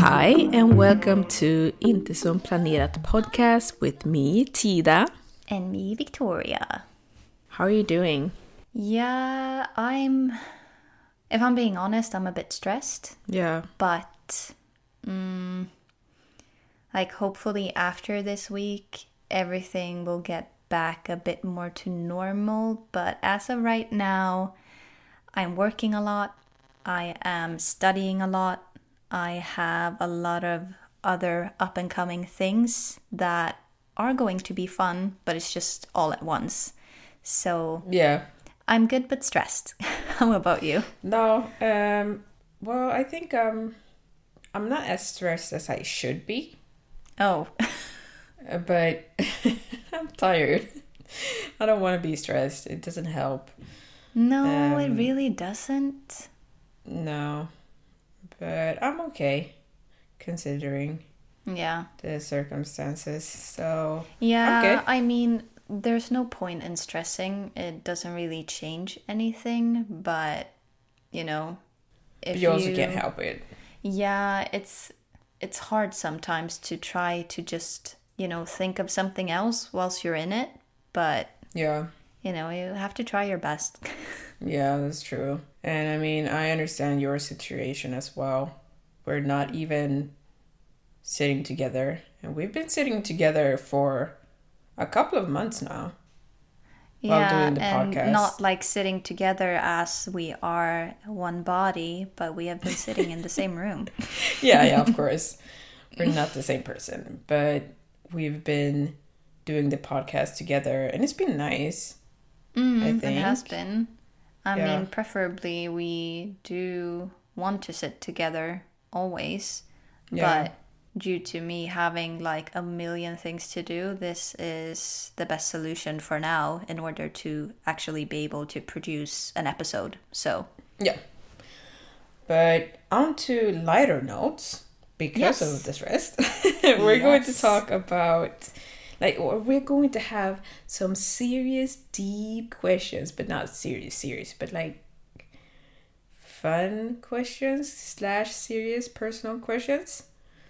Hi and welcome to Inte som planerat podcast with me, Tida. And me, Victoria. How are you doing? Yeah, I'm. If I'm being honest, I'm a bit stressed. Yeah. But, mm, like, hopefully after this week, everything will get back a bit more to normal. But as of right now, I'm working a lot. I am studying a lot. I have a lot of other up and coming things that are going to be fun, but it's just all at once. So, Yeah. I'm good but stressed. How about you? No, um well, I think um I'm not as stressed as I should be, Oh, uh, but I'm tired. I don't want to be stressed. It doesn't help. no, it Um, really doesn't. No. But I'm okay considering Yeah. the circumstances. So, Yeah. I mean, there's no point in stressing. It doesn't really change anything, but you know, if you also can't help it. Yeah, it's it's hard sometimes to try to just, you know, think of something else whilst you're in it, but Yeah. you know, you have to try your best. Yeah, that's true. And I mean, I understand your situation as well. We're not even sitting together, and we've been sitting together for a couple of months now. While yeah, doing the and podcast. not like sitting together as we are one body, but we have been sitting in the same room. Yeah, yeah, of course. We're not the same person, but we've been doing the podcast together, and it's been nice. I think It has been. I Yeah. mean, preferably we do want to sit together always, Yeah. but due to me having like a million things to do, this is the best solution for now in order to actually be able to produce an episode. So, Yeah. But on to lighter notes, because Yes. of this rest, we're going to talk about, like, or we're going to have some serious, deep questions, but not serious, serious, but like fun questions slash serious personal questions,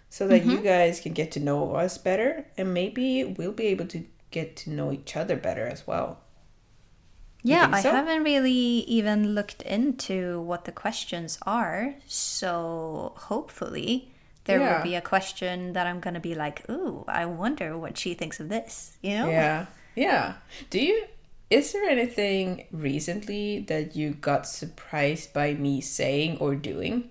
so that you mm-hmm. guys can get to know us better, and maybe we'll be able to get to know each other better as well. yeah, think I haven't really even looked into what the questions are. So, hopefully, there Yeah. will be a question that I'm going to be like, ooh, I wonder what she thinks of this, you know? Yeah. Yeah. Do you is there anything recently that you got surprised by me saying or doing?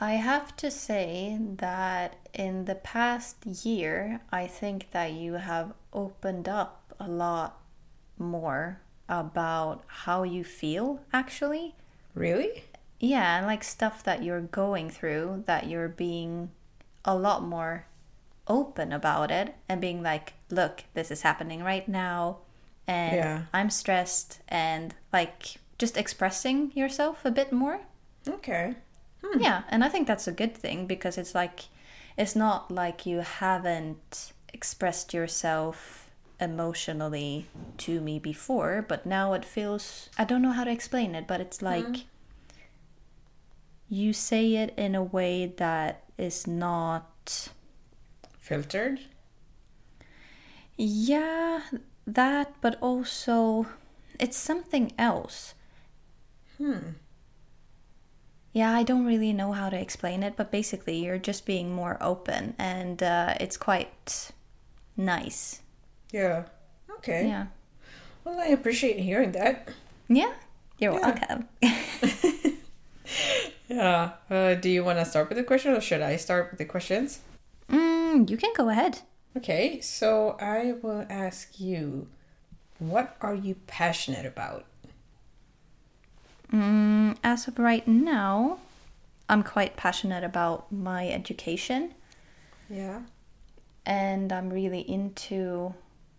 I have to say that in the past year, I think that you have opened up a lot more about how you feel actually. Really? Yeah, and like stuff that you're going through, that you're being a lot more open about it and being like, look, this is happening right now, and Yeah. I'm stressed, and like just expressing yourself a bit more. Okay. Hmm. Yeah, and I think that's a good thing because it's like it's not like you haven't expressed yourself emotionally to me before, but now it feels I don't know how to explain it, but it's like mm-hmm. You say it in a way that is not Filtered? yeah, that but also it's something else. Hmm. Yeah, I don't really know how to explain it, but basically, you're just being more open, and uh, it's quite nice. Yeah. Okay. Yeah. Well, I appreciate hearing that. Yeah, you're Yeah. welcome. Yeah. Uh, do you want to start with the question or should I start with the questions? mm, you can go ahead. Okay, so I will ask you what are you passionate about? Mm, as of right now, I'm quite passionate about my education, Yeah. and I'm really into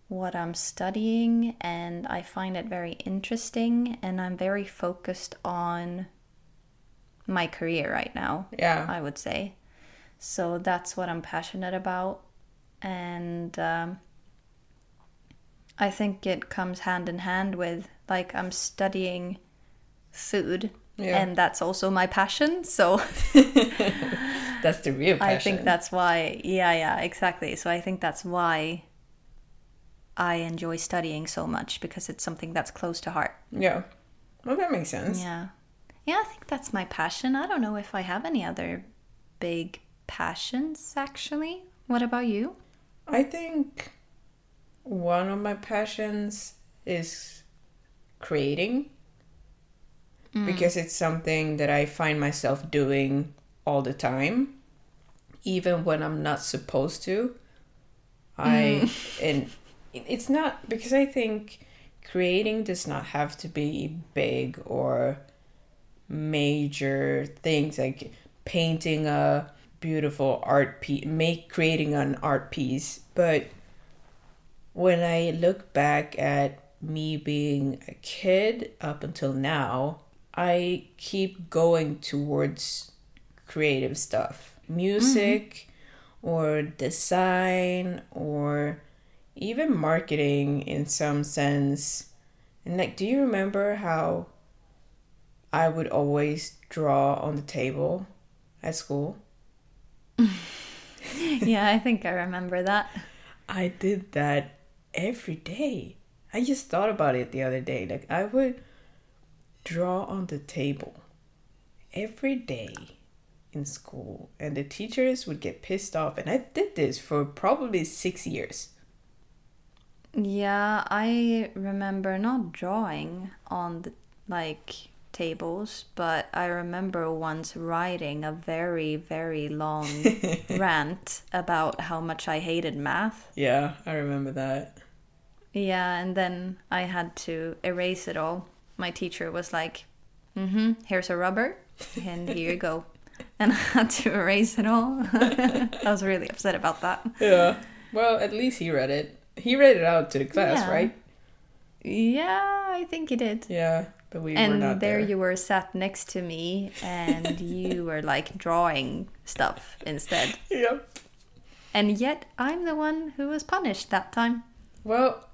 what I'm studying, and I find it very interesting, and I'm very focused on my career right now. Yeah. I would say. So that's what I'm passionate about. And um, I think it comes hand in hand with, like, I'm studying food. Yeah. And that's also my passion. So That's the real passion. I think that's why, yeah, yeah, exactly. So I think that's why I enjoy studying so much because it's something that's close to heart. Yeah. Well, that makes sense. Yeah. Yeah, I think that's my passion. I don't know if I have any other big passions actually. What about you? I think one of my passions is creating mm. because it's something that I find myself doing all the time, even when I'm not supposed to. I mm. and it's not because I think creating does not have to be big or major things like painting a beautiful art piece, make creating an art piece, but when I look back at me being a kid up until now, I keep going towards creative stuff. Music mm-hmm. or design or even marketing in some sense. And like do you remember how I would always draw on the table at school? yeah, I think I remember that. I did that every day. I just thought about it the other day. Like I would draw on the table every day in school, and the teachers would get pissed off. And I did this for probably six years. Yeah, I remember not drawing on the like tables, but I remember once writing a very, very long rant about how much I hated math. Yeah, I remember that. Yeah, and then I had to erase it all. My teacher was like, mm hmm, here's a rubber, and here you go. And I had to erase it all. I was really upset about that. Yeah. Well, at least he read it. He read it out to the class, Yeah. right? Yeah, I think he did. Yeah, but we were and not there, there. you were sat next to me and you were like drawing stuff instead Yep. and yet i'm the one who was punished that time Well,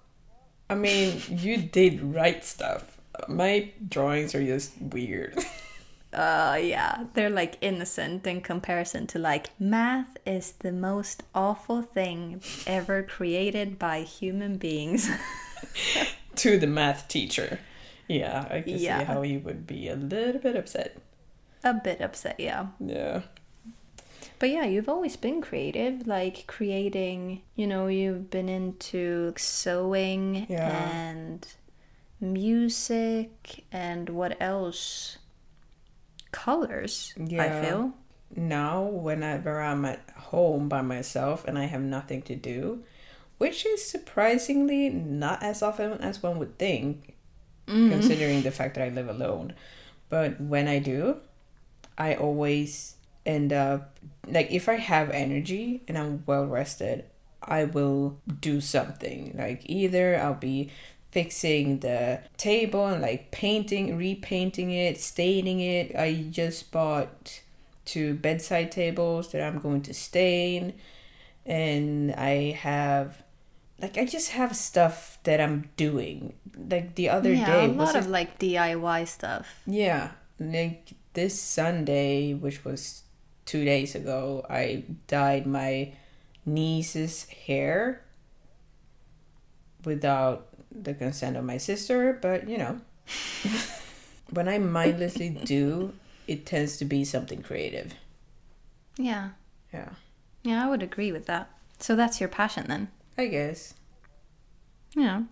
I mean, you did write stuff. My drawings are just weird. uh yeah they're like innocent in comparison to like math is the most awful thing ever created by human beings to the math teacher. Yeah, I can Yeah. see how he would be a little bit upset. a bit upset yeah Yeah. But yeah, you've always been creative, like creating, you know, you've been into sewing Yeah. and music and what else? Colors, I feel. Now, whenever I'm at home by myself and I have nothing to do, which is surprisingly not as often as one would think, Mm-hmm. considering the fact that I live alone. But when I do, I always end up like if I have energy and I'm well rested, I will do something. Like either I'll be fixing the table and like painting, repainting it, staining it. I just bought two bedside tables that I'm going to stain, and I have like I just have stuff that I'm doing. Like the other yeah, day a lot it- of like DIY stuff. yeah, like this Sunday, which was two days ago, I dyed my niece's hair without the consent of my sister, but you know, when I mindlessly do, it tends to be something creative. Yeah. Yeah, Yeah, I would agree with that. So that's your passion then? I guess. Yeah.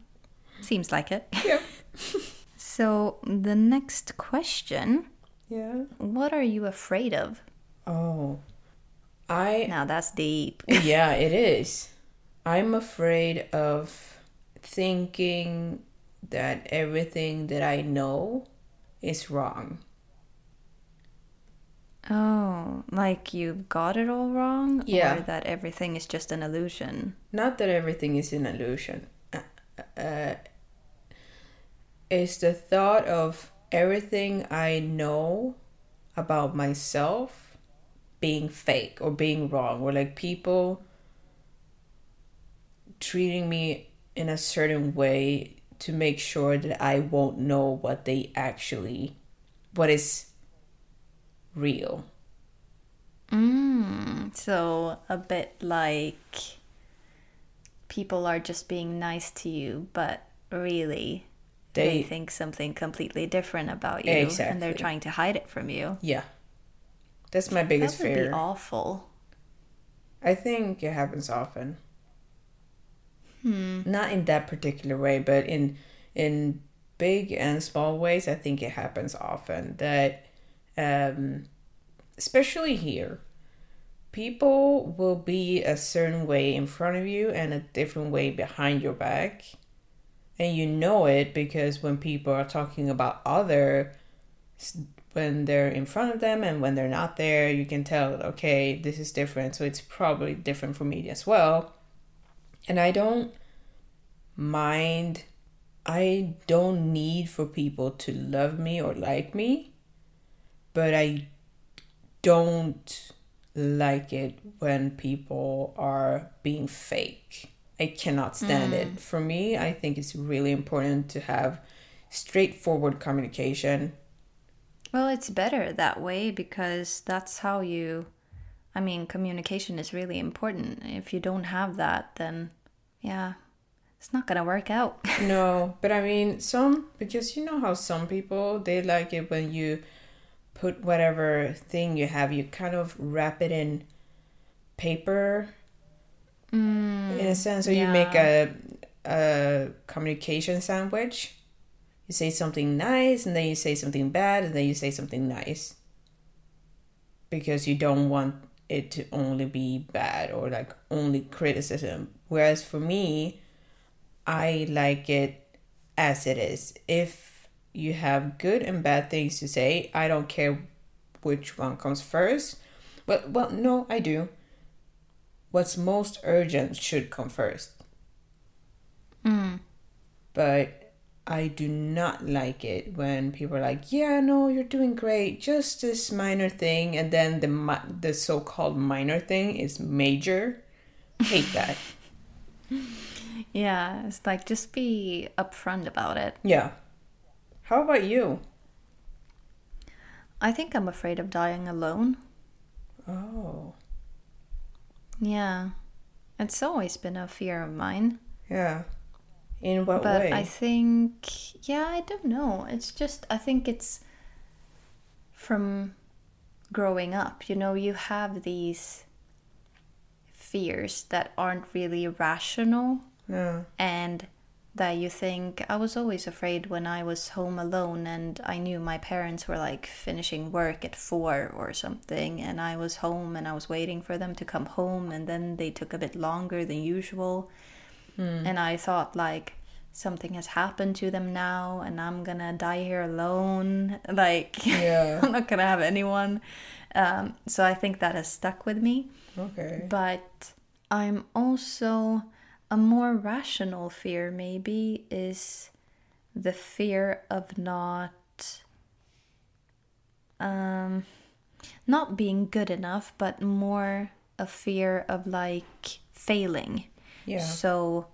Seems like it. Yeah. So the next question Yeah. What are you afraid of? Oh, I Now that's deep. yeah, it is. I'm afraid of thinking that everything that I know is wrong. Oh, like you've got it all wrong? Yeah. Or that everything is just an illusion? Not that everything is an illusion. Uh, uh, it's the thought of everything I know about myself being fake or being wrong, or like people treating me in a certain way to make sure that I won't know what they actually, what is real. Mm, so a bit like people are just being nice to you, but really they, They- think something completely different about you and they're trying to hide it from you. Yeah. That's my biggest that would fear. be awful. I think it happens often. Hmm. Not in that particular way, but in in big and small ways, I think it happens often. That, um, especially here, people will be a certain way in front of you and a different way behind your back, and you know it because when people are talking about other when they're in front of them and when they're not there, you can tell, okay, this is different. So it's probably different for me as well. And I don't mind, I don't need for people to love me or like me, but I don't like it when people are being fake. I cannot stand it. Mm. For me, I think it's really important to have straightforward communication Well, it's better that way because that's how you. I mean, communication is really important. If you don't have that, then yeah, it's not gonna work out. No, but I mean some because you know how some people they like it when you put whatever thing you have, you kind of wrap it in paper in a mm, sense. So you make a a communication sandwich. You say something nice and then you say something bad and then you say something nice. Because you don't want it to only be bad or like only criticism. Whereas for me, I like it as it is. If you have good and bad things to say, I don't care which one comes first. But well, no, I do. What's most urgent should come first. Hmm. But I do not like it when people are like, "Yeah, no, you're doing great. Just this minor thing," and then the mi- the so-called minor thing is major. Hate that. yeah, it's like just be upfront about it. Yeah. How about you? I think I'm afraid of dying alone. Oh, Yeah, it's always been a fear of mine. yeah. In what but way? But I think, yeah, I don't know. It's just, I think it's from growing up. You know, you have these fears that aren't really rational no. and that you think I was always afraid when I was home alone and I knew my parents were like finishing work at four or something and I was home and I was waiting for them to come home and then they took a bit longer than usual. And I thought like something has happened to them now and I'm gonna die here alone. Like Yeah. I'm not gonna have anyone. Um, so I think that has stuck with me. Okay. but I'm also a more rational fear maybe is the fear of not um not being good enough, but more a fear of like failing. Yeah. So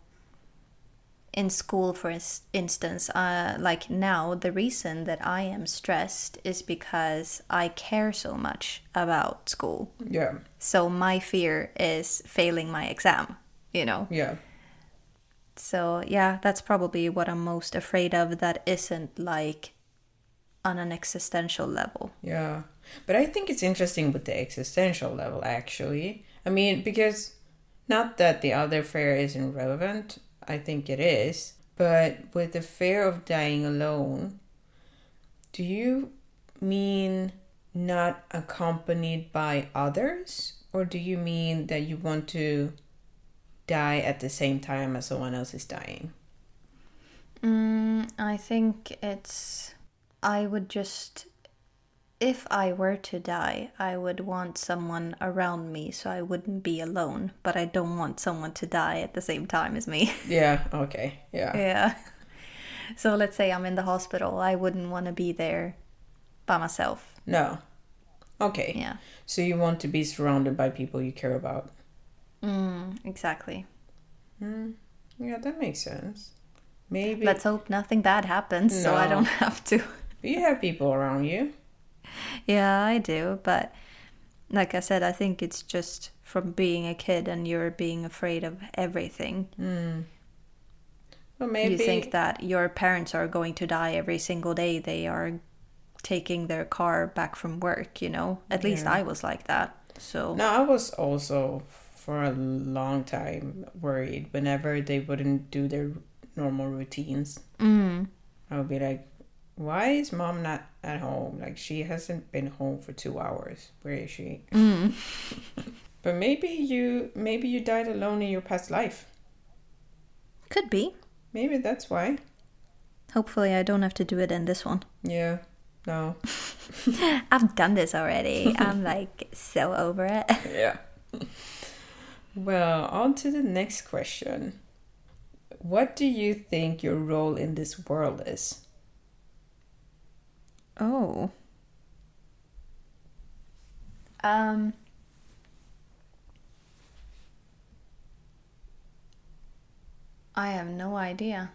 in school, for instance, uh, like now, the reason that I am stressed is because I care so much about school. Yeah. So my fear is failing my exam, you know? Yeah. So yeah, that's probably what I'm most afraid of that isn't like on an existential level. Yeah. But I think it's interesting with the existential level, actually. I mean, because not that the other fear isn't relevant, I think it is. But with the fear of dying alone, do you mean not accompanied by others? Or do you mean that you want to die at the same time as someone else is dying? Mm, I think it's. I would just. If I were to die, I would want someone around me so I wouldn't be alone. But I don't want someone to die at the same time as me. Yeah, okay. Yeah. yeah. So let's say I'm in the hospital, I wouldn't want to be there by myself. No. Okay. Yeah. So you want to be surrounded by people you care about. Mm, exactly. Yeah, that makes sense. Maybe Let's hope nothing bad happens so I don't have to. you have people around you. Yeah, I do, but like I said, I think it's just from being a kid and you're being afraid of everything. Well, maybe You think that your parents are going to die every single day they are taking their car back from work, you know? At least I was like that. So, No, I was also for a long time worried whenever they wouldn't do their normal routines. mm, I would be like, "Why is mom not at home? Like she hasn't been home for two hours. Where is she?" mm. But maybe you maybe you died alone in your past life. could be. Maybe that's why. Hopefully, I don't have to do it in this one. Yeah. No. I've done this already. I'm like so over it. Yeah. Well, on to the next question. What do you think your role in this world is? Oh. Um. I have no idea.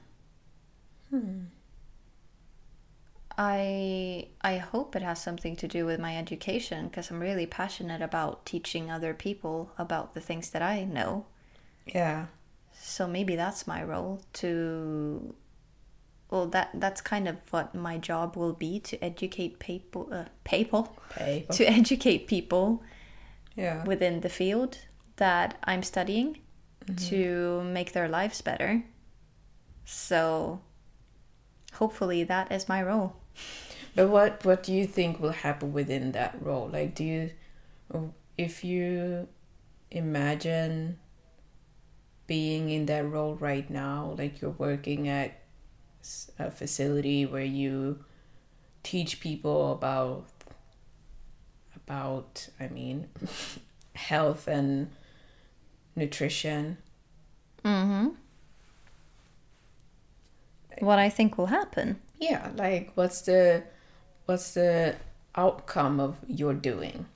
I I hope it has something to do with my education because I'm really passionate about teaching other people about the things that I know. Yeah. So maybe that's my role to well that that's kind of what my job will be to educate people uh, people Pay. to educate people Yeah. within the field that I'm studying to make their lives better. So hopefully that is my role. But what what do you think will happen within that role? Like, do you, if you imagine being in that role right now, like you're working at a facility where you teach people about about I mean health and nutrition. Mm-hmm. What I think will happen. Yeah, like what's the what's the outcome of your doing?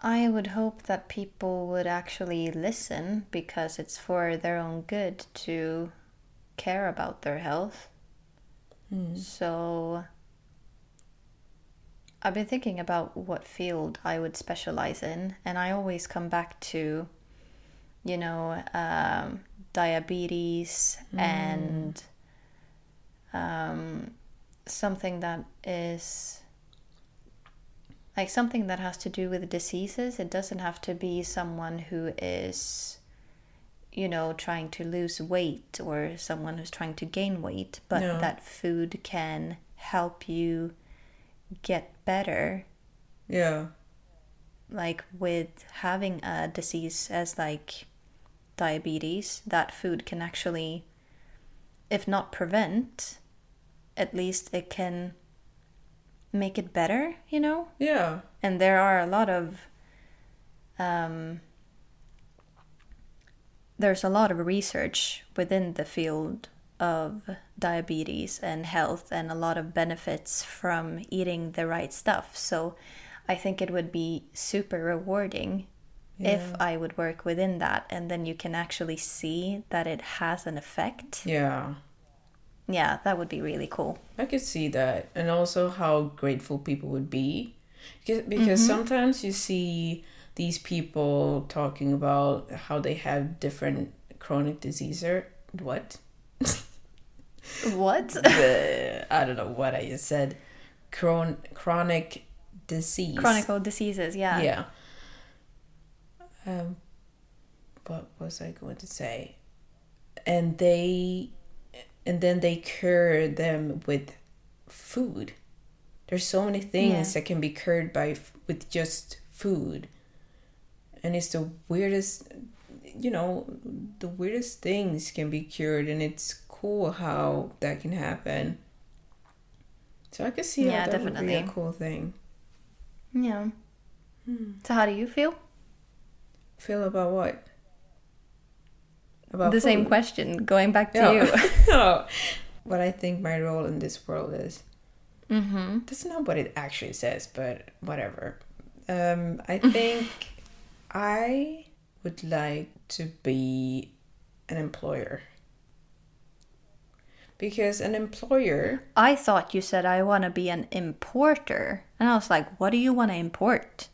I would hope that people would actually listen because it's for their own good to care about their health. So I've been thinking about what field I would specialize in, and I always come back to, you know, um, diabetes and um, something that is like something that has to do with diseases. It doesn't have to be someone who is, you know, trying to lose weight or someone who's trying to gain weight, but No. that food can help you get better Yeah. like with having a disease as like diabetes that food can actually if not prevent at least it can make it better you know Yeah. and there are a lot of um, there's a lot of research within the field of diabetes and health and a lot of benefits from eating the right stuff. So I think it would be super rewarding if I would work within that and then you can actually see that it has an effect. Yeah. Yeah, that would be really cool. I could see that, and also how grateful people would be, because, because sometimes you see these people talking about how they have different chronic disease or what? What? Uh, I don't know what I just said. Chron- chronic disease. Chronic diseases, yeah. Yeah. Um, what was I going to say? And they, and then they cure them with food. There's so many things Yeah. that can be cured by f- with just food, and it's the weirdest. You know, the weirdest things can be cured, and it's cool how that can happen. So I could see Yeah, that would be a cool thing. Yeah. Hmm. So how do you feel? Feel about what? About the same question, going back to Yeah. you. no. What I think my role in this world is. mm-hmm. That's not what it actually says, but whatever. Um, I think I would like to be an employer. Because an employer, I thought you said I want to be an importer. And I was like, what do you want to import?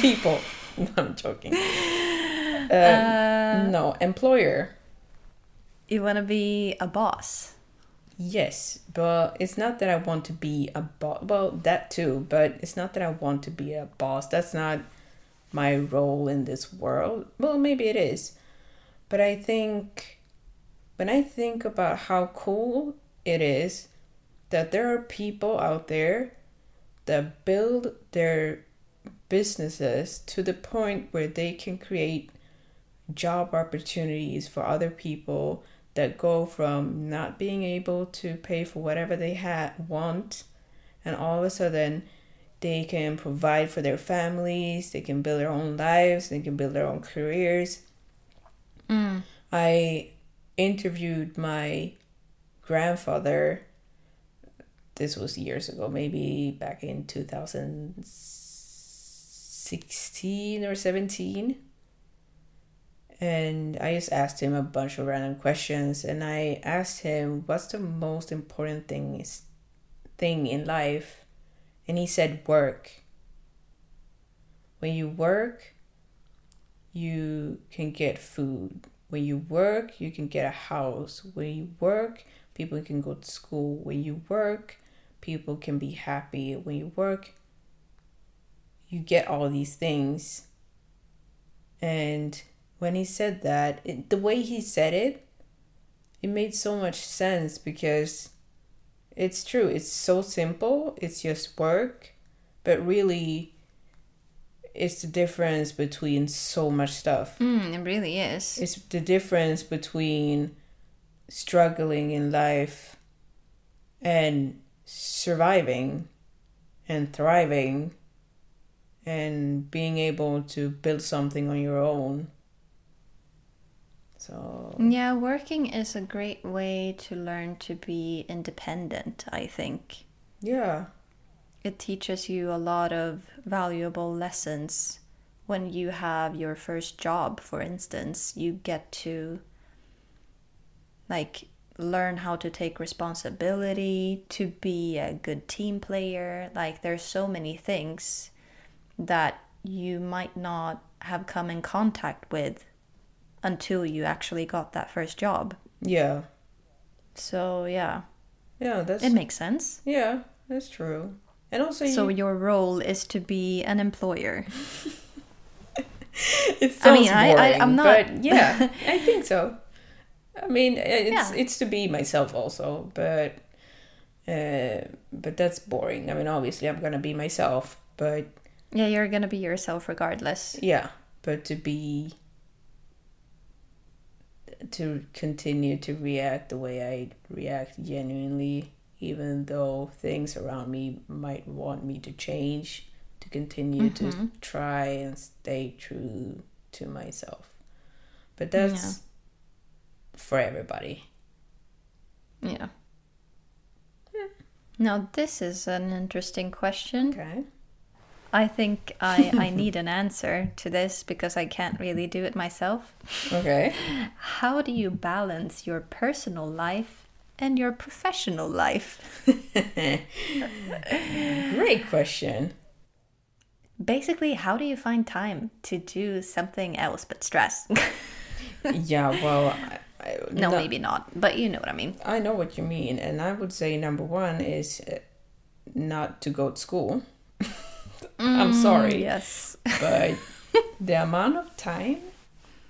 people. no, I'm joking. Uh, no, employer. You want to be a boss. Yes, but it's not that I want to be a boss. Well, that too, but it's not that I want to be a boss. That's not my role in this world. Well, maybe it is. But I think when I think about how cool it is that there are people out there that build their businesses to the point where they can create job opportunities for other people that go from not being able to pay for whatever they ha- want and all of a sudden they can provide for their families they can build their own lives they can build their own careers. Mm. I interviewed my grandfather this was years ago maybe back in 2016 or 17 and I just asked him a bunch of random questions and I asked him what's the most important thing thing in life? And he said work. When you work you can get food. When you work you can get a house. When you work people can go to school. When you work people can be happy. When you work you get all these things. And when he said that, it, the way he said it, it made so much sense because it's true. It's so simple. It's just work, but really, it's the difference between so much stuff. Mm, it really is. It's the difference between struggling in life and surviving and thriving and being able to build something on your own. So, Yeah, working is a great way to learn to be independent, I think. yeah. It teaches you a lot of valuable lessons. When you have your first job, for instance, you get to like learn how to take responsibility, to be a good team player. Like there's so many things that you might not have come in contact with until you actually got that first job. Yeah. So, yeah, Yeah, that's it makes sense. Yeah, that's true. And also So you, your role is to be an employer. it sounds I mean, I, I, I'm not- but yeah, I think so. I mean, it's Yeah. it's to be myself also, but uh, but that's boring. I mean, obviously, I'm gonna be myself, but Yeah, you're gonna be yourself regardless. yeah, but to be to continue to react the way I react genuinely, even though things around me might want me to change, to continue to mm-hmm. try and stay true to myself. But that's for everybody. Yeah. Now, this is an interesting question. Okay. I think I, I need an answer to this because I can't really do it myself. Okay. How do you balance your personal life and your professional life? Great question. Basically, how do you find time to do something else but stress? Yeah, well, I, I, no, maybe not, but you know what I mean. I know what you mean, and I would say number one is uh, not to go to school. I'm mm, sorry, Yes. but the amount of time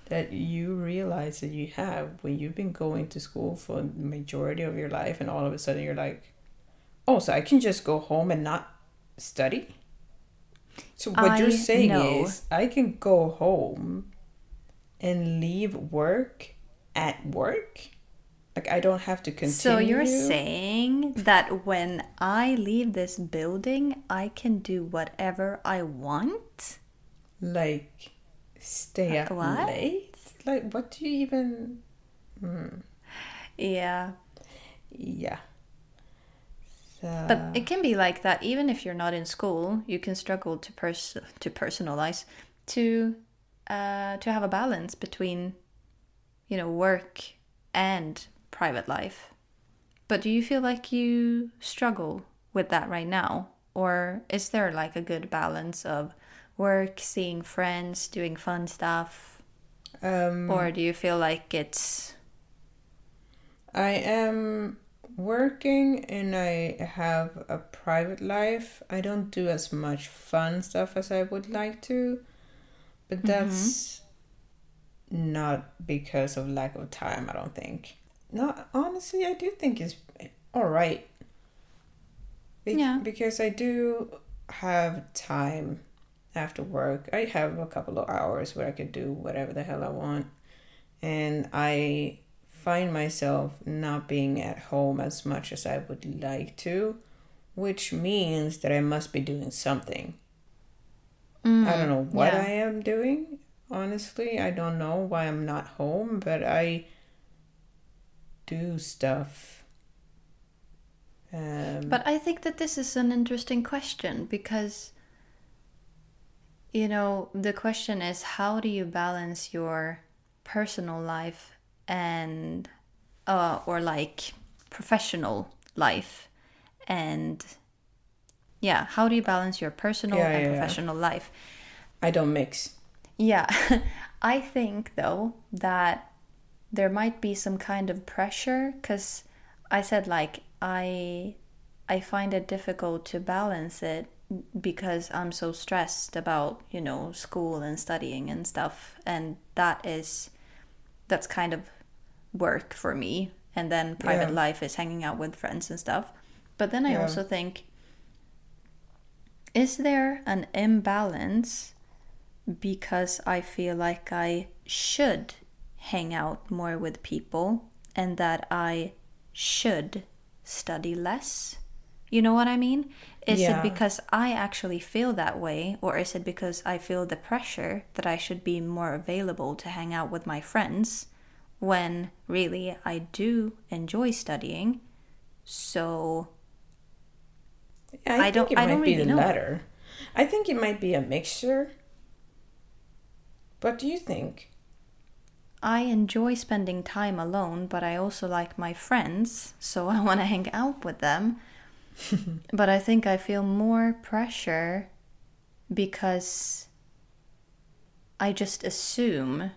that you realize that you have when you've been going to school for the majority of your life, and all of a sudden you're like, oh, so I can just go home and not study. So what I you're saying know. is, I can go home and leave work at work. Like I don't have to continue. So you're saying that when I leave this building, I can do whatever I want? like stay up What? late? Like what do you even? Yeah. Yeah. So, But it can be like that even if you're not in school, you can struggle to pers- to personalize to uh to have a balance between you know work and private life. But do you feel like you struggle with that right now or is there like a good balance of work, seeing friends, doing fun stuff um, or do you feel like it's I am working and I have a private life. I don't do as much fun stuff as I would like to, but that's not because of lack of time, I don't think. No, honestly, I do think it's all right. Be- Yeah. Because I do have time after work. I have a couple of hours where I could do whatever the hell I want. And I find myself not being at home as much as I would like to, which means that I must be doing something. Mm, I don't know what yeah. I am doing. Honestly, I don't know why I'm not home, but I do stuff. Um, But I think that this is an interesting question because, you know, the question is how do you balance your personal life and, uh, or like professional life? And yeah, how do you balance your personal Yeah, and yeah, yeah. professional life? I don't mix. Yeah, I think though that there might be some kind of pressure because I said like I I find it difficult to balance it because I'm so stressed about you know school and studying and stuff, and that is that's kind of work for me, and then private Yeah. life is hanging out with friends and stuff. But then I Yeah. also think is there an imbalance because I feel like I should hang out more with people and that I should study less? You know what I mean? Is Yeah. it because I actually feel that way, or is it because I feel the pressure that I should be more available to hang out with my friends when really I do enjoy studying? So I, I don't- it I might don't be really the know. latter. I think it might be a mixture. What do you think? I enjoy spending time alone, but I also like my friends, so I want to hang out with them. but I think I feel more pressure because I just assume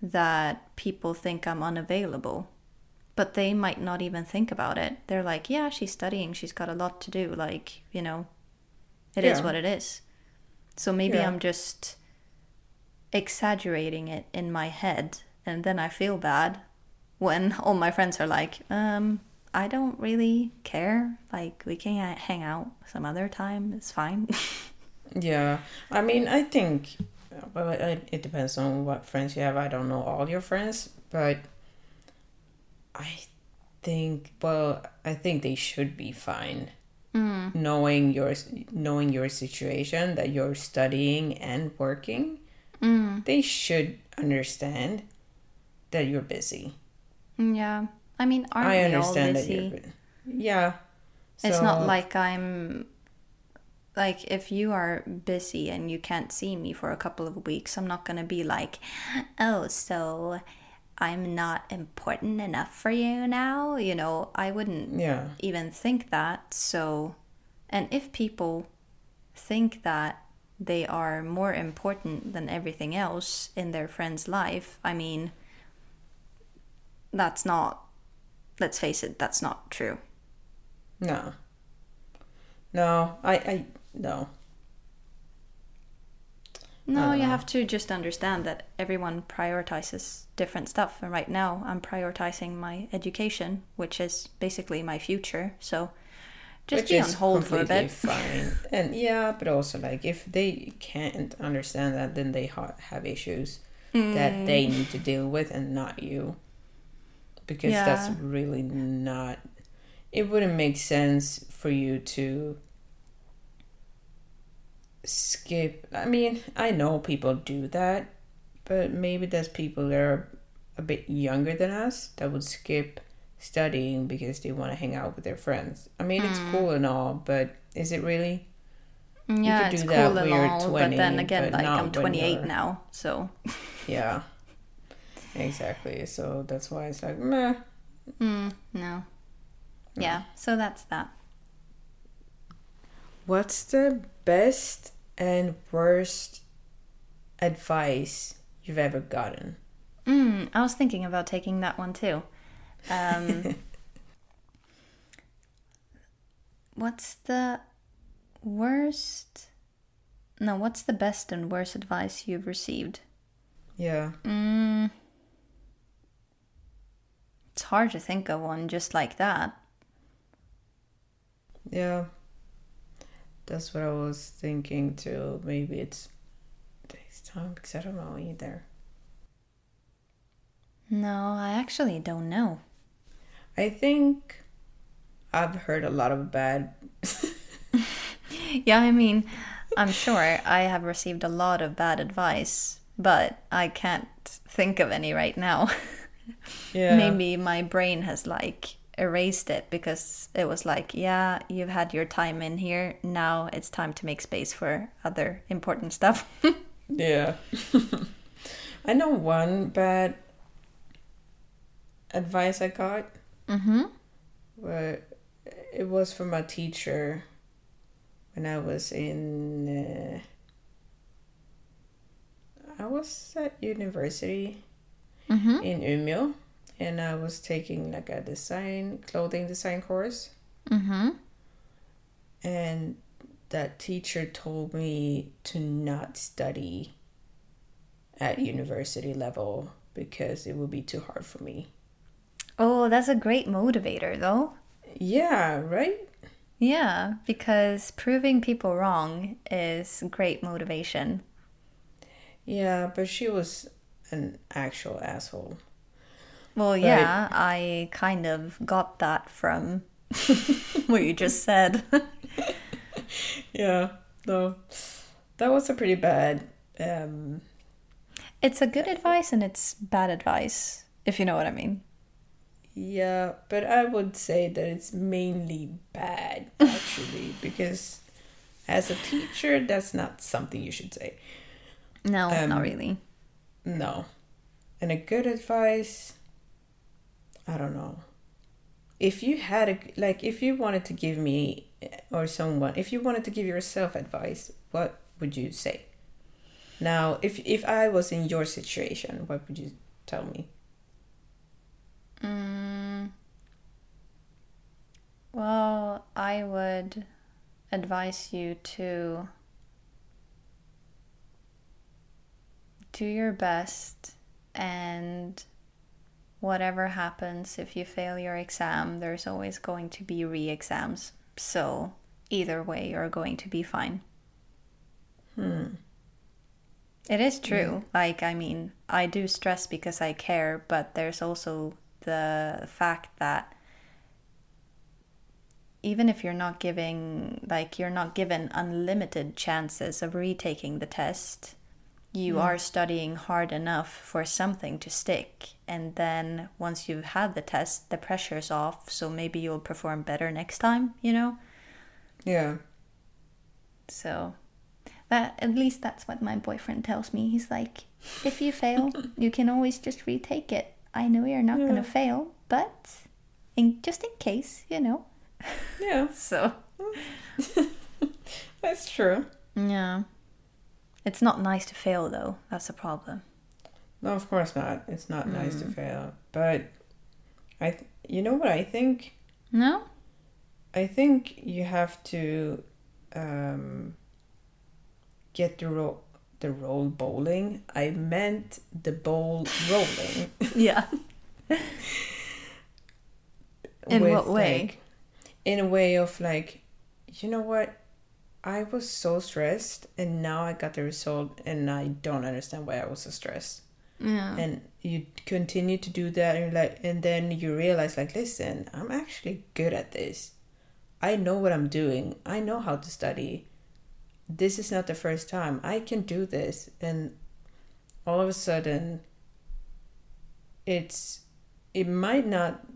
that people think I'm unavailable. But they might not even think about it. They're like, yeah, she's studying, she's got a lot to do. Like, you know, it is Yeah. what it is. So maybe Yeah. I'm just exaggerating it in my head and then I feel bad when all my friends are like, um, I don't really care. Like we can hang out some other time. It's fine. Yeah, I mean, I think, well, it, it depends on what friends you have. I don't know all your friends, but I think, well, I think they should be fine. Knowing your knowing your situation that you're studying and working, Mm. they should understand. that you're busy. Yeah. I mean, aren't I we all understand that you're Yeah. It's not like I'm like if you are busy and you can't see me for a couple of weeks, I'm not gonna be like, oh, so I'm not important enough for you now. You know, I wouldn't Yeah. even think that. So, and if people think that they are more important than everything else in their friend's life, I mean, that's not, let's face it, that's not true. No. No, I, I, no. No, you have to just understand that everyone prioritizes different stuff. And right now, I'm prioritizing my education, which is basically my future. So just Which be on is hold for a bit. Fine. And yeah, but also like if they can't understand that, then they ha- have issues that they Mm. need to deal with, and not you, because that's really not. It wouldn't make sense for you to skip. I mean, I know people do that, but maybe there's people that are a bit younger than us that would skip studying because they want to hang out with their friends. I mean, it's cool and all, but is it really? Yeah, could it's cool and all, but then again, but like I'm 28 now, so Yeah. Exactly. So that's why it's like, meh. no. Yeah, so that's that. What's the best and worst advice you've ever gotten? Mm, I was thinking about taking that one too. Um, what's the worst? No, what's the best and worst advice you've received? Yeah. Mm, it's hard to think of one just like that. Yeah. That's what I was thinking too. Maybe it's takes time because I don't know either. No, I actually don't know. I think I've heard a lot of bad. Yeah, I mean, I'm sure I have received a lot of bad advice, but I can't think of any right now. Yeah. Maybe my brain has like erased it because it was like, yeah, you've had your time in here. Now it's time to make space for other important stuff. Yeah. I know one bad advice I got. Mm-hmm. But it was from a teacher when I was in. Uh, I was at university in Umeå, and I was taking like a design, clothing design course. Mm-hmm. And that teacher told me to not study at university level because it would be too hard for me. Oh, that's a great motivator, though. Yeah, right? Yeah, because proving people wrong is great motivation. Yeah, but she was an actual asshole. Well, yeah, I kind of got that from what you just said. Yeah, no. That was a pretty bad um it's a good advice and it's bad advice, if you know what I mean. Yeah, but I would say that it's mainly bad actually because as a teacher that's not something you should say. No, Um, not really. No. And a good advice, I don't know. If you had a like if you wanted to give me or someone, if you wanted to give yourself advice, what would you say? Now, if if I was in your situation, what would you tell me? Well, I would advise you to do your best and whatever happens if you fail your exam, there's always going to be re exams. So, either way, you're going to be fine. hmm It is true. Like, I mean, I do stress because I care, but there's also the fact that even if you're not giving, like, you're not given unlimited chances of retaking the test, you mm. are studying hard enough for something to stick. And then once you've had the test, the pressure's off. So maybe you'll perform better next time, you know? Yeah. So that at least that's what my boyfriend tells me. He's like, if you fail, you can always just retake it. I know you're not gonna fail, but in just in case, you know. Yeah. So That's true. yeah, it's not nice to fail though. That's a problem. No, of course not. It's not nice to fail. But I th- you know what I think? No. I think you have to um, get the roll the roll bowling. I meant the bowl rolling. Yeah. In with, what way? like- in a way of like, you know what? I was so stressed, and now I got the result, and I don't understand why I was so stressed. Yeah. And you continue to do that, and you're like, and then you realize, like, listen, I'm actually good at this. I know what I'm doing. I know how to study. This is not the first time. I can do this, and all of a sudden, it's it might not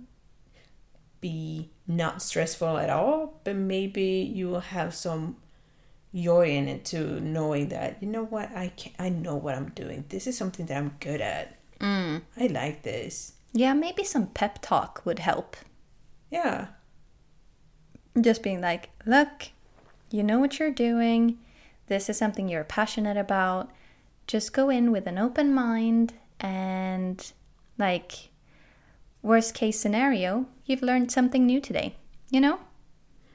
be not stressful at all, but maybe you will have some joy in it too, knowing that you know what I can I know what I'm doing. This is something that I'm good at. Mm. I like this. Yeah, maybe some pep talk would help. Yeah, Just being like, look, you know what you're doing. This is something you're passionate about. Just go in with an open mind and, like, worst case scenario, you've learned something new today, you know?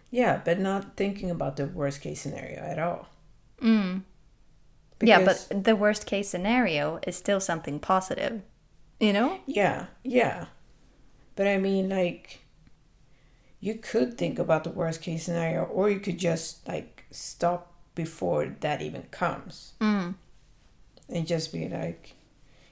yeah, but not thinking about the worst case scenario at all. Mm. yeah, Because- but the worst case scenario is still something positive, you know? Yeah, yeah. But I mean, like, you could think about the worst case scenario, or you could just, like, stop before that even comes. Mm. And just be like,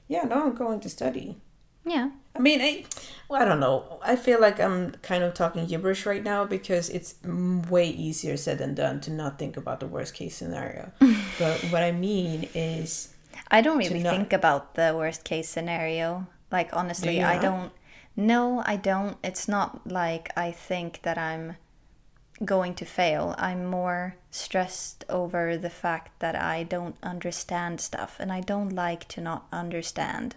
yeah, no, I'm going to study. Yeah. I mean, I, well, I don't know. I feel like I'm kind of talking gibberish right now because it's way easier said than done to not think about the worst case scenario. but what I mean is, I don't really not- think about the worst case scenario. Like honestly, you I don't. No, I don't. It's not like I think that I'm going to fail. I'm more stressed over the fact that I don't understand stuff and I don't like to not understand.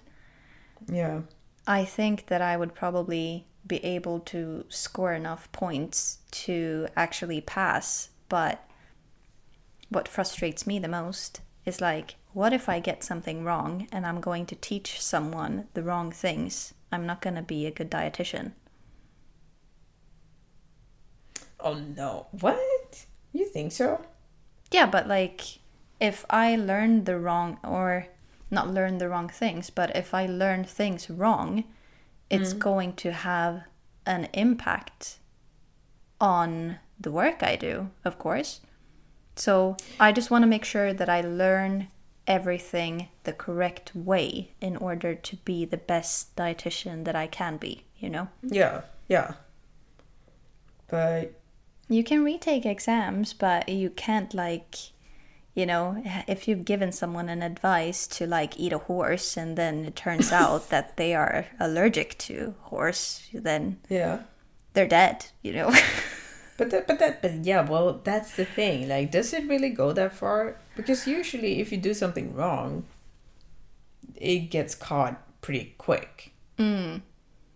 yeah, I think that I would probably be able to score enough points to actually pass, but what frustrates me the most is like, what if I get something wrong and I'm going to teach someone the wrong things? I'm not going to be a good dietitian. oh no, what? You think so? Yeah, but like, if I learn the wrong, or not learn the wrong things, but if I learn things wrong, it's mm. going to have an impact on the work I do, of course. So I just want to make sure that I learn everything the correct way in order to be the best dietitian that I can be, you know? Yeah, yeah. But You can retake exams, but you can't like you know, if you've given someone an advice to like eat a horse and then it turns out that they are allergic to horse, then yeah. they're dead, you know. But that, but that, but yeah. Well, that's the thing. Like, does it really go that far? Because usually, if you do something wrong, it gets caught pretty quick. Mm.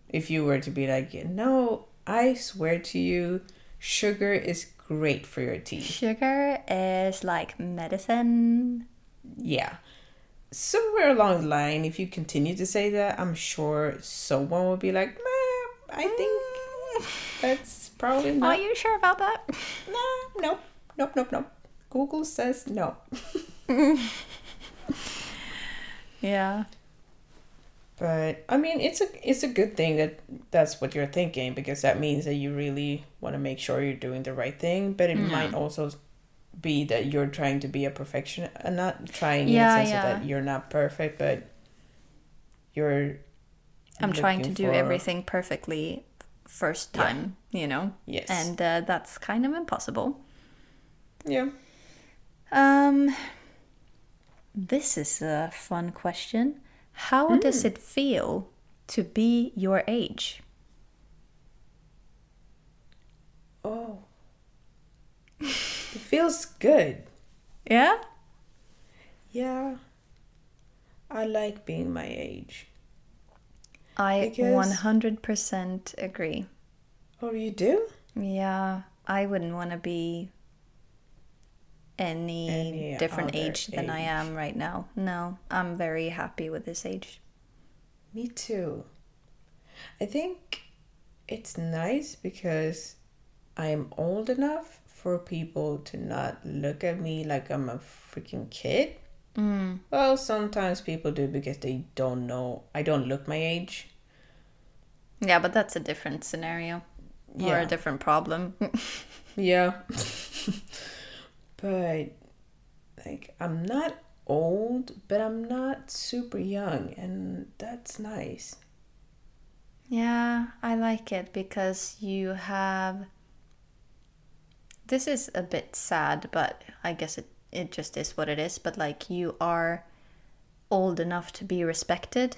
If you were to be like, no, I swear to you, sugar is great for your teeth. Sugar is like medicine. Yeah. Somewhere along the line, if you continue to say that, I'm sure someone will be like, "Meh, I think that's probably not. Are you sure about that? No, nope, nope, nope, nope. Google says no. Yeah. But I mean, it's a it's a good thing that that's what you're thinking because that means that you really want to make sure you're doing the right thing. But it might also be that you're trying to be a perfectionist, uh, not trying Yeah, in the sense yeah. of that you're not perfect, but you're. I'm trying to do for- everything perfectly first Yeah. time, you know? Yes. And uh, that's kind of impossible. Yeah. Um This is a fun question. How does it feel to be your age? Oh. it feels good. Yeah? Yeah. I like being my age. I Because- 100% agree. Oh, you do? Yeah, I wouldn't want to be any, Any different age than I am right now. No, I'm very happy with this age. Me too. I think it's nice because I'm old enough for people to not look at me like I'm a freaking kid. Mm. Well, sometimes people do because they don't know. I don't look my age. Yeah, but that's a different scenario or Yeah. a different problem. Yeah. but like I'm not old, but I'm not super young and that's nice. Yeah, I like it because you have. This is a bit sad, but I guess it, it just is what it is. But like, you are old enough to be respected,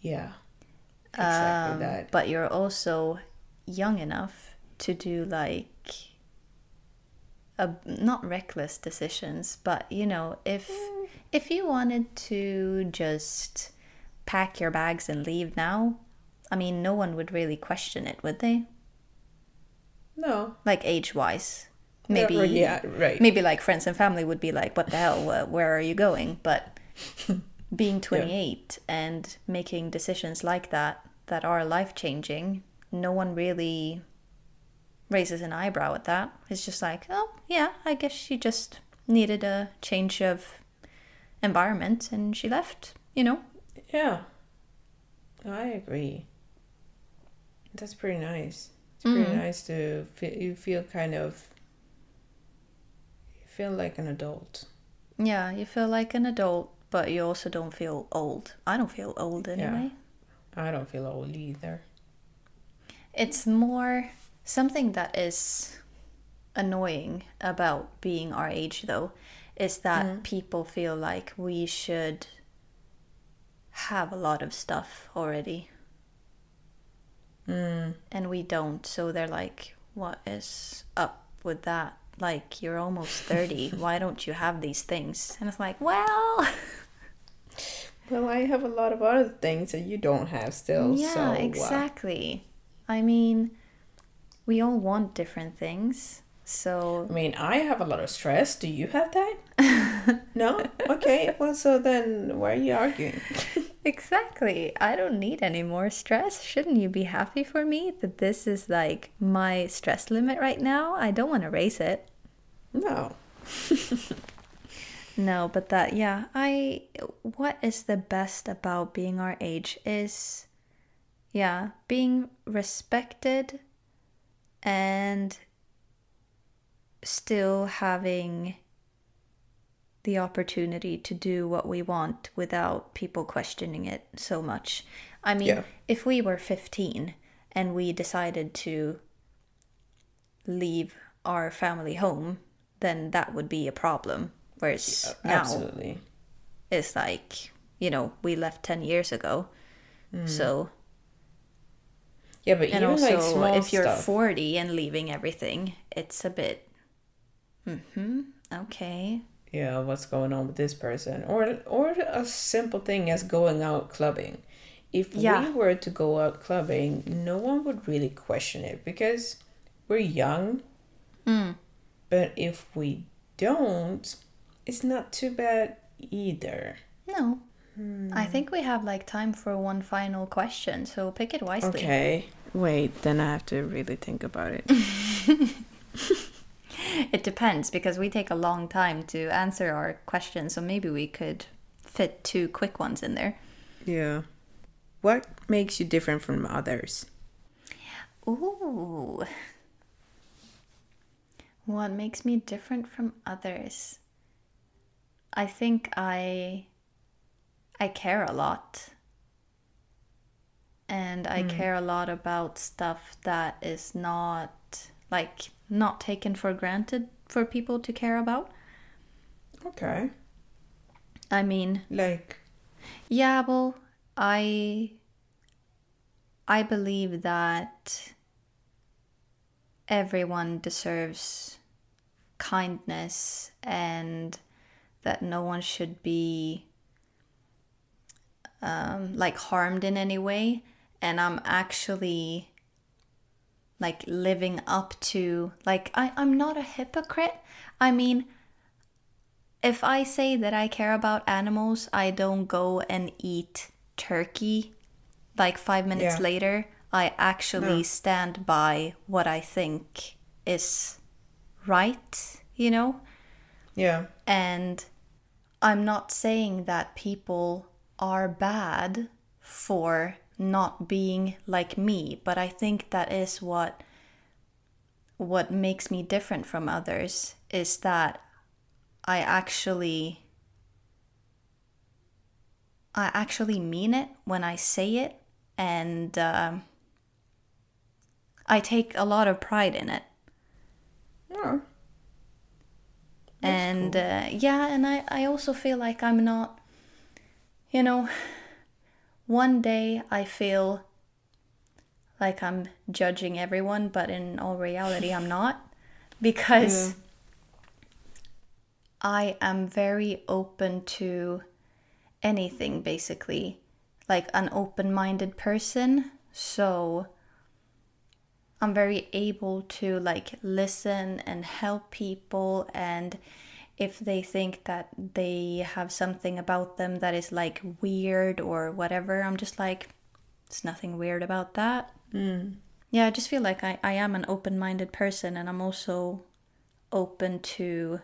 Yeah. Exactly um, that. but you're also young enough to do like. A, not reckless decisions, but you know, if if you wanted to just pack your bags and leave now, I mean, no one would really question it, would they? No. like age wise Yeah, maybe right, yeah, right. maybe like friends and family would be like what the hell where, where are you going but being 28 and making decisions like that that are life changing no one really raises an eyebrow at that it's just like oh yeah i guess she just needed a change of environment and she left you know Yeah, I agree. That's pretty nice. It's pretty mm. nice to feel. You feel kind of. You feel like an adult. yeah you feel like an adult but you also don't feel old i don't feel old anyway I don't feel old either. It's more something that is annoying about being our age, though, is that people feel like we should have a lot of stuff already. And we don't. So they're like, what is up with that? Like, you're almost 30. Why don't you have these things? And it's like, well, Well, I have a lot of other things that you don't have still. yeah, so, uh, exactly. I mean, we all want different things. So I mean, I have a lot of stress. Do you have that? no. Okay. Well, so then why are you arguing? Exactly. I don't need any more stress. Shouldn't you be happy for me that this is like my stress limit right now? I don't want to raise it. no. No, but that, yeah, I. What is the best about being our age is, yeah, being respected and still having the opportunity to do what we want without people questioning it so much. I mean, Yeah. if we were 15 and we decided to leave our family home, then that would be a problem. Whereas now Absolutely. it's like, you know, we left 10 years ago. Mm. So, Yeah, but and even also like if you're stuff. 40 and leaving everything, it's a bit, hmm, okay. yeah, what's going on with this person, or or a simple thing as going out clubbing. If Yeah. we were to go out clubbing, no one would really question it because we're young. Hmm. But if we don't, it's not too bad either. No. I think we have like time for one final question, so pick it wisely. Okay, wait, then I have to really think about it. It depends because we take a long time to answer our questions, so maybe we could fit two quick ones in there. yeah. What makes you different from others? Ooh. What makes me different from others? I think I I care a lot. And I care a lot about stuff that is not like not taken for granted for people to care about. Okay. I mean, Like, yeah, well, I I believe that everyone deserves kindness and that no one should be um, like harmed in any way and i'm actually like living up to like I, i'm not a hypocrite i mean if i say that i care about animals i don't go and eat turkey like five minutes Yeah. later i actually No. stand by what i think is right you know yeah, and I'm not saying that people are bad for not being like me, but I think that is what what makes me different from others is that I actually I actually mean it when I say it and um I take a lot of pride in it. yeah. and uh, yeah and I, I also feel like i'm not you know one day i feel like i'm judging everyone but in all reality i'm not because i am very open to anything basically. Like an open-minded person. So I'm very able to like listen and help people and if they think that they have something about them that is like weird or whatever, I'm just like it's nothing weird about that. Mm. Yeah, I just feel like I, I am an open minded person and I'm also open to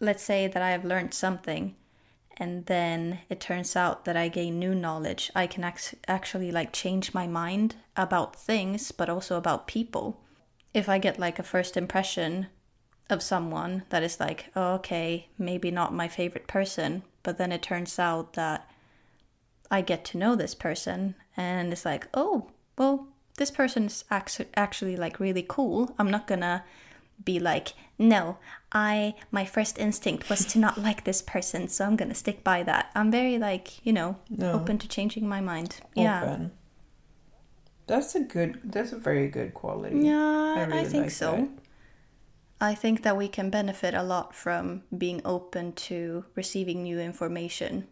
let's say that I have learned something and then it turns out that I gain new knowledge, I can ac- actually like change my mind about things, but also about people. If I get like a first impression of someone that is like, oh, okay, maybe not my favorite person, but then it turns out that I get to know this person and it's like, oh, well, this person is actually like really cool. I'm not gonna be like, no, I my first instinct was to not like this person, so I'm gonna stick by that. I'm very like, you know, No. open to changing my mind. Yeah. That's a good. That's a very good quality. Yeah, I, really think like so. that. I think that we can benefit a lot from being open to receiving new information.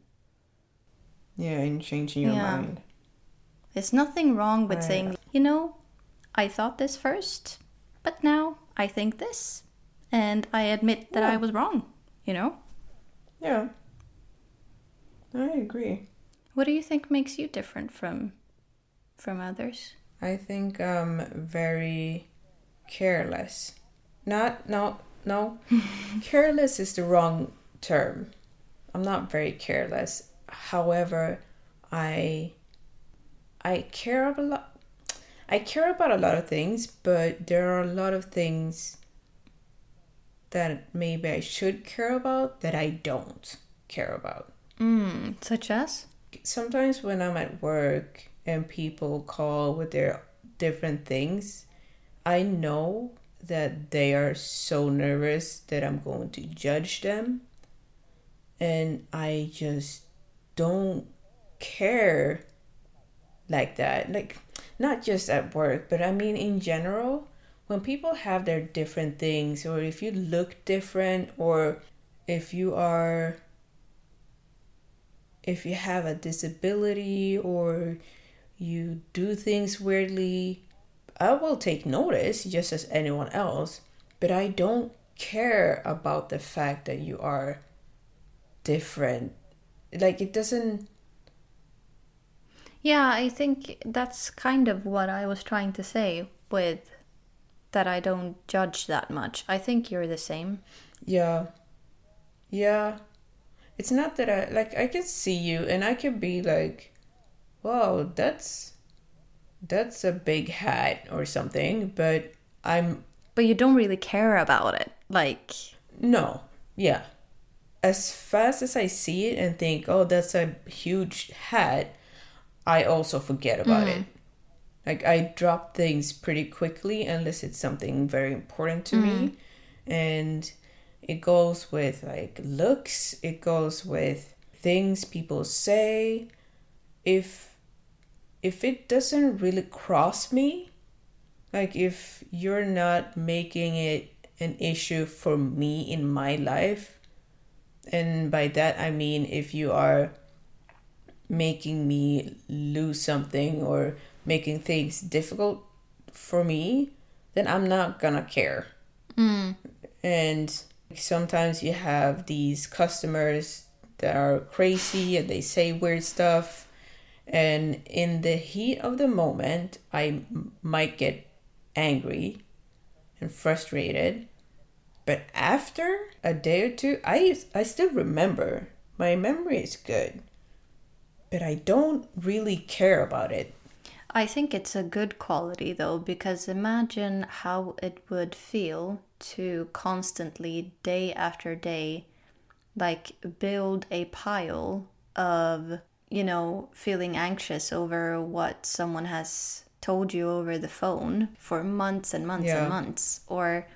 Yeah, and changing your Yeah. mind. There's nothing wrong with Right. saying, you know, I thought this first, but now I think this, and I admit that I was wrong, you know? Yeah. I agree. What do you think makes you different from from others? I think I'm very careless. Not no no. careless is the wrong term. I'm not very careless. However, I I care about a lot I care about a lot of things, but there are a lot of things that maybe I should care about that I don't care about. Mm, such as? sometimes when I'm at work and people call with their different things, I know that they are so nervous that I'm going to judge them. And I just don't care like that. Like, not just at work, but I mean in general. When people have their different things, or if you look different, or if you are if you have a disability or you do things weirdly, I will take notice just as anyone else, but I don't care about the fact that you are different. Like it doesn't Yeah, I think that's kind of what I was trying to say with that I don't judge that much. I think you're the same. yeah. Yeah. It's not that I like I can see you and I can be like, wow, that's that's a big hat or something, but I'm But you don't really care about it. Like, No, yeah. As fast as I see it and think, oh, that's a huge hat, I also forget about it. Mm. Like, I drop things pretty quickly unless it's something very important to me. Mm. And it goes with like looks, it goes with things people say if if it doesn't really cross me like if you're not making it an issue for me in my life and by that i mean if you are making me lose something or making things difficult for me then i'm not gonna care. Mm. And sometimes you have these customers that are crazy and they say weird stuff and in the heat of the moment i might get angry and frustrated. But after a day or two i i still remember. My memory is good but i don't really care about it. I think it's a good quality though, because imagine how it would feel to constantly, day after day, like build a pile of, you know, feeling anxious over what someone has told you over the phone for months and months Yeah. and months. Or,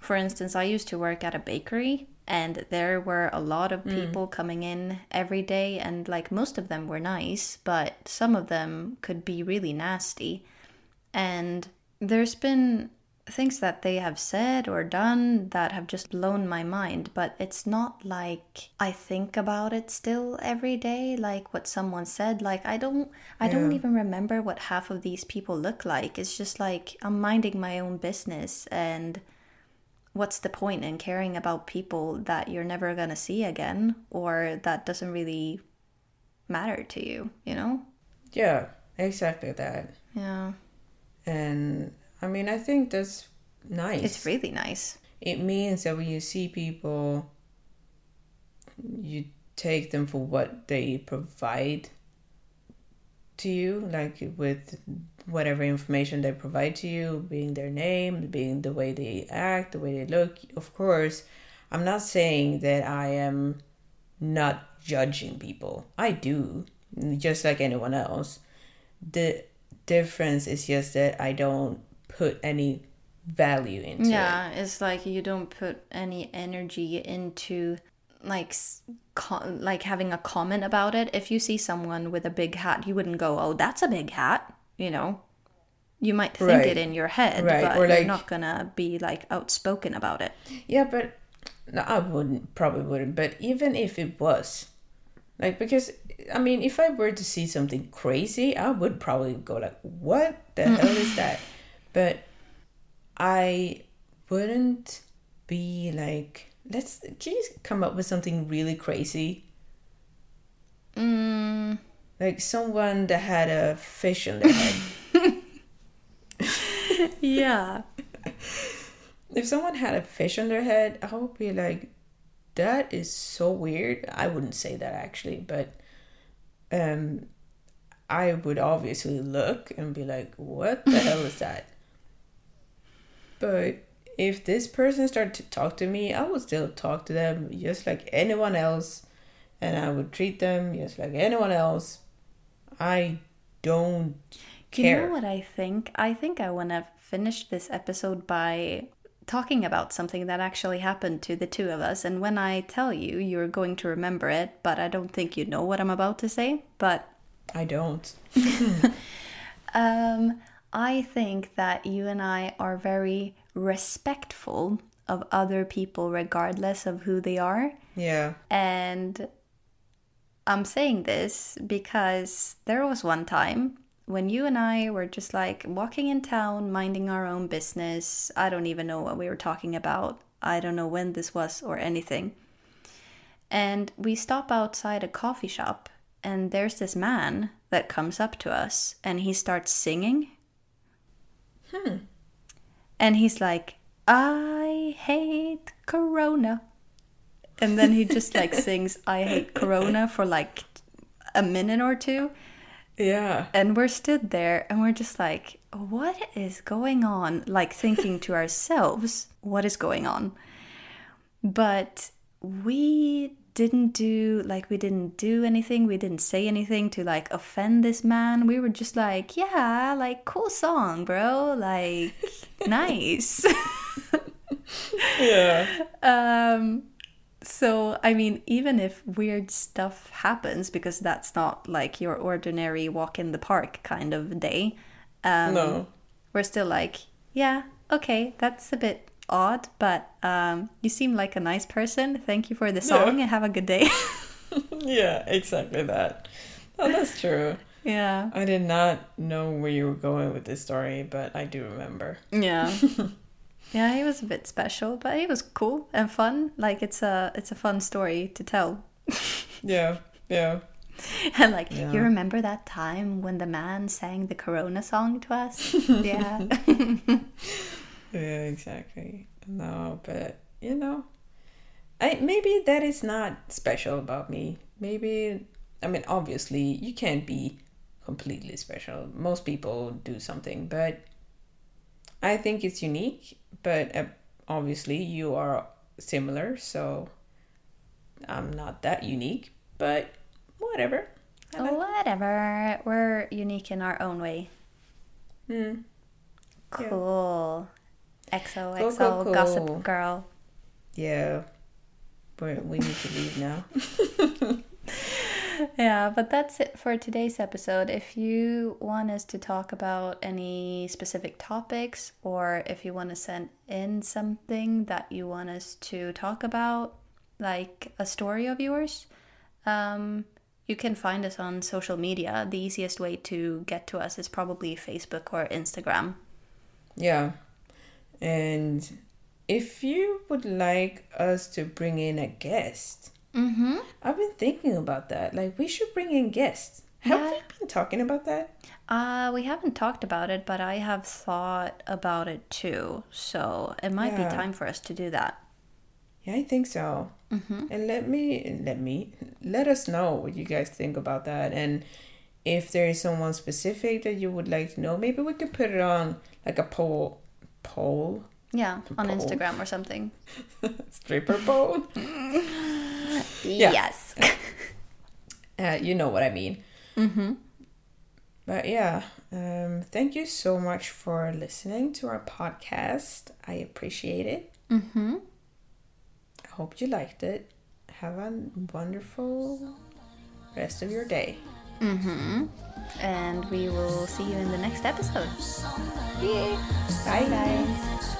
for instance, I used to work at a bakery and there were a lot of mm. people coming in every day and like most of them were nice, but some of them could be really nasty. And there's been things that they have said or done that have just blown my mind, but it's not like I think about it still every day like what someone said. Like I don't I don't even remember what half of these people look like. It's just like I'm minding my own business and what's the point in caring about people that you're never going to see again or that doesn't really matter to you, you know? yeah exactly that Yeah. and i mean i think that's nice. It's really nice. it means that when you see people you take them for what they provide to you like with whatever information they provide to you being their name being the way they act the way they look of course. I'm not saying that i am not judging people. I do just like anyone else. The difference is just that i don't put any value into it Yeah, it's like you don't put any energy into like co- like having a comment about it. If you see someone with a big hat, you wouldn't go, "Oh, that's a big hat," you know. You might think Right. it in your head, Right, but or you're like- not gonna be like outspoken about it. Yeah, but no, I wouldn't probably wouldn't. But even if it was, like, because I mean, if I were to see something crazy, I would probably go like, "What the hell is that?" But I wouldn't be like, "Let's just come up with something really crazy." Mm, Like someone that had a fish in their head. yeah. if someone had a fish on their head, I would be like, that is so weird. I wouldn't say that actually, but um, I would obviously look and be like, what the hell is that? But if this person started to talk to me, I would still talk to them just like anyone else, and I would treat them just like anyone else. I don't care. You know what I think? I think I want to finish this episode by talking about something that actually happened to the two of us. And when I tell you, you're going to remember it, but I don't think you know what I'm about to say. But I don't. um, I think that you and I are very respectful of other people, regardless of who they are. Yeah. And I'm saying this because there was one time when you and I were just like walking in town, minding our own business. I don't even know what we were talking about. I don't know when this was or anything. And we stop outside a coffee shop, and there's this man that comes up to us and he starts singing. Hmm. And he's like, I hate Corona and then he just like sings i hate corona for like a minute or two Yeah. and we're stood there and we're just like what is going on like thinking to ourselves what is going on but we didn't do like we didn't do anything we didn't say anything to like offend this man we were just like yeah like cool song bro like nice Yeah. um So, I mean, even if weird stuff happens, because that's not like your ordinary walk in the park kind of day, um, No. we're still like, yeah, okay, that's a bit odd, but um, you seem like a nice person. Thank you for the song Yeah. and have a good day. Yeah, exactly that. Oh, that's true. yeah. I did not know where you were going with this story, but I do remember. Yeah. yeah, he was a bit special, but he was cool and fun. Like it's a it's a fun story to tell. Yeah, yeah. And like, Yeah. you remember that time when the man sang the Corona song to us? yeah. Yeah, exactly. No, but you know, I maybe that is not special about me. Maybe I mean, obviously, you can't be completely special. Most people do something, but I think it's unique. But uh, obviously, you are similar, so I'm not that unique. But whatever. Like- Whatever. We're unique in our own way. Hmm. Cool. XO, Cool, XO, cool, cool. gossip girl. Yeah, but we need to leave now. Yeah, but that's it for today's episode. If you want us to talk about any specific topics or if you want to send in something that you want us to talk about, like a story of yours, um, you can find us on social media. The easiest way to get to us is probably Facebook or Instagram. Yeah. And if you would like us to bring in a guest, Mm-hmm. I've been thinking about that. Like, we should bring in guests. Have Yeah. we been talking about that? Uh, we haven't talked about it, but I have thought about it too. So it might Yeah. be time for us to do that. Yeah, I think so. Mm-hmm. And let me, let me, let us know what you guys think about that. And if there is someone specific that you would like to know, maybe we could put it on like a poll, poll, Yeah, on Poll. Instagram or something. stripper pole. Yeah. Yes. Uh, you know what I mean. Mm-hmm. But yeah, um, thank you so much for listening to our podcast. I appreciate it. Mm-hmm. I hope you liked it. Have a wonderful rest of your day. Mm-hmm. and we will see you in the next episode. Bye, guys.